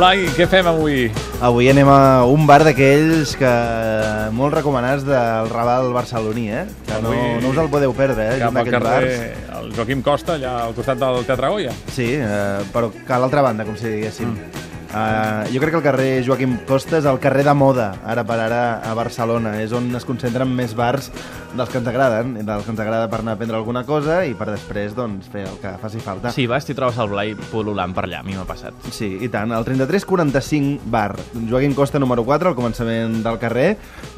Blai, què fem avui? Avui anem a un bar d'aquells que molt recomanats del Raval barceloní, eh? Que no, Avui- no us el podeu perdre, eh? Cap al carrer bars. el Joaquim Costa, allà al costat del Teatre Goya. Sí, eh, però que a l'altra banda, com si diguéssim. Uh, jo crec que el carrer Joaquim Costa és el carrer de moda, ara per ara, a Barcelona. És on es concentren més bars dels que ens agraden, dels que ens agrada per anar a prendre alguna cosa i per després doncs, fer el que faci falta. Si vas, t'hi trobes el Blai pol·lulant per allà, a mi m'ha passat. Sí, i tant. El 3345 bar, Joaquim Costa número 4, al començament del carrer,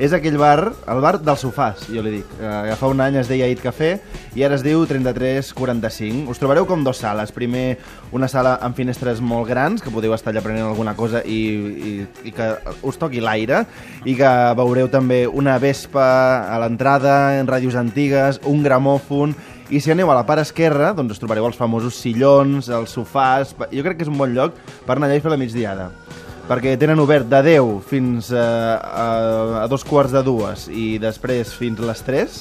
és aquell bar, el bar dels sofàs, jo li dic. Eh, fa un any es deia It Café i ara es diu 3345. Us trobareu com dos sales. Primer, una sala amb finestres molt grans, que podeu estar allà prenent alguna cosa i, i, i que us toqui l'aire, i que veureu també una vespa a l'entrada, en ràdios antigues, un gramòfon, i si aneu a la part esquerra, doncs us trobareu els famosos sillons, els sofàs... Jo crec que és un bon lloc per anar allà i fer la migdiada. Perquè tenen obert de 10 fins a, a, a dos quarts de dues i després fins a les 3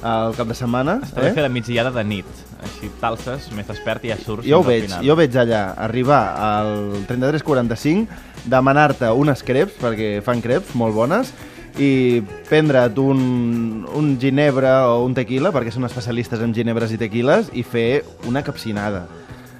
al cap de setmana. Està bé fer la migdiada de nit. Així t'alces, més despert i ja surts Jo ho veig, final. jo veig allà arribar al 3345, demanar-te unes creps, perquè fan creps molt bones, i prendre't un, un ginebra o un tequila, perquè són especialistes en ginebres i tequiles, i fer una capsinada.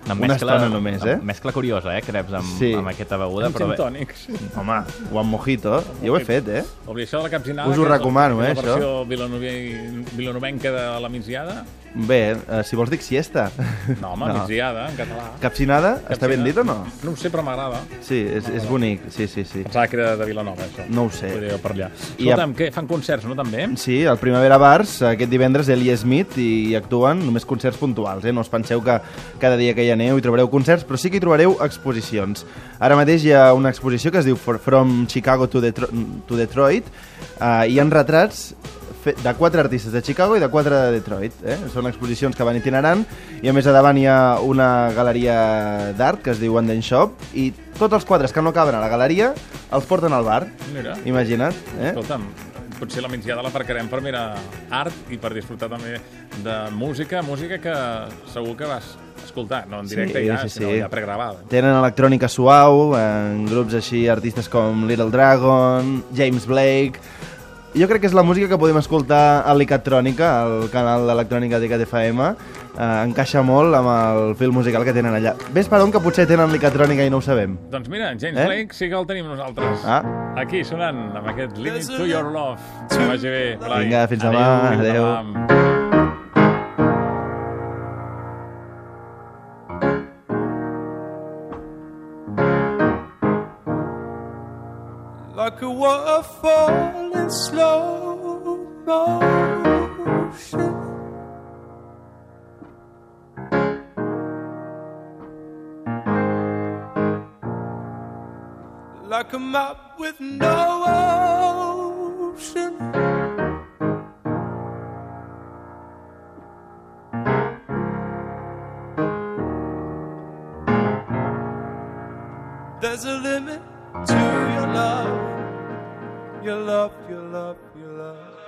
Una Una mescla, estona només, eh? Mescla curiosa, eh? Creps amb, Sí. amb aquesta beguda, Amb però tònics. Home, o amb mojito, jo ho he fet, eh? Obri, això de la capsinada... Us ho recomano, la, eh, La això. versió vilanovi- vilanovenca de la migdiada? Bé, eh, si vols dic siesta. No, home, no. migdiada, en català. Capsinada, està ben dit o no? No ho sé, però m'agrada. Sí, és, és bonic, sí, sí, sí. Pensava que era de Vilanova, això. No ho sé. Podria per allà. I Escolta'm, què? Fan concerts, no, també? Sí, al Primavera Bars, aquest divendres, Eli Smith, i actuen només concerts puntuals, eh? No us penseu que cada dia que hi aneu hi trobareu concerts, però sí que hi trobareu exposicions. Ara mateix hi ha una exposició que es diu From Chicago to, Detro to Detroit, eh, i hi ha retrats de quatre artistes de Chicago i de quatre de Detroit. Eh? Són exposicions que van itinerant i a més a davant hi ha una galeria d'art que es diu Anden Shop i tots els quadres que no caben a la galeria els porten al bar. Mira. Imagina't. Eh? Escolta'm, potser la migdiada la aparcarem per mirar art i per disfrutar també de música, música que segur que vas escoltar, no en directe Sí, ja, sí, sinó sí. ja pregravada. Tenen electrònica suau, en grups així, artistes com Little Dragon, James Blake... Jo crec que és la música que podem escoltar a l'Icatrònica, al canal d'electrònica d'Icat FM. Eh, encaixa molt amb el fil musical que tenen allà. Ves per on que potser tenen l'Icatrònica i no ho sabem. Doncs mira, James Eh? Blake sí que el tenim nosaltres. Ah, Aquí, sonant, amb aquest Limit to Your Love. Que vagi bé, Blai. Vinga, fins demà. Fins Adéu. demà. Like a waterfall in slow motion. Like a map with no ocean. There's a limit to your love, your love, your love, your love.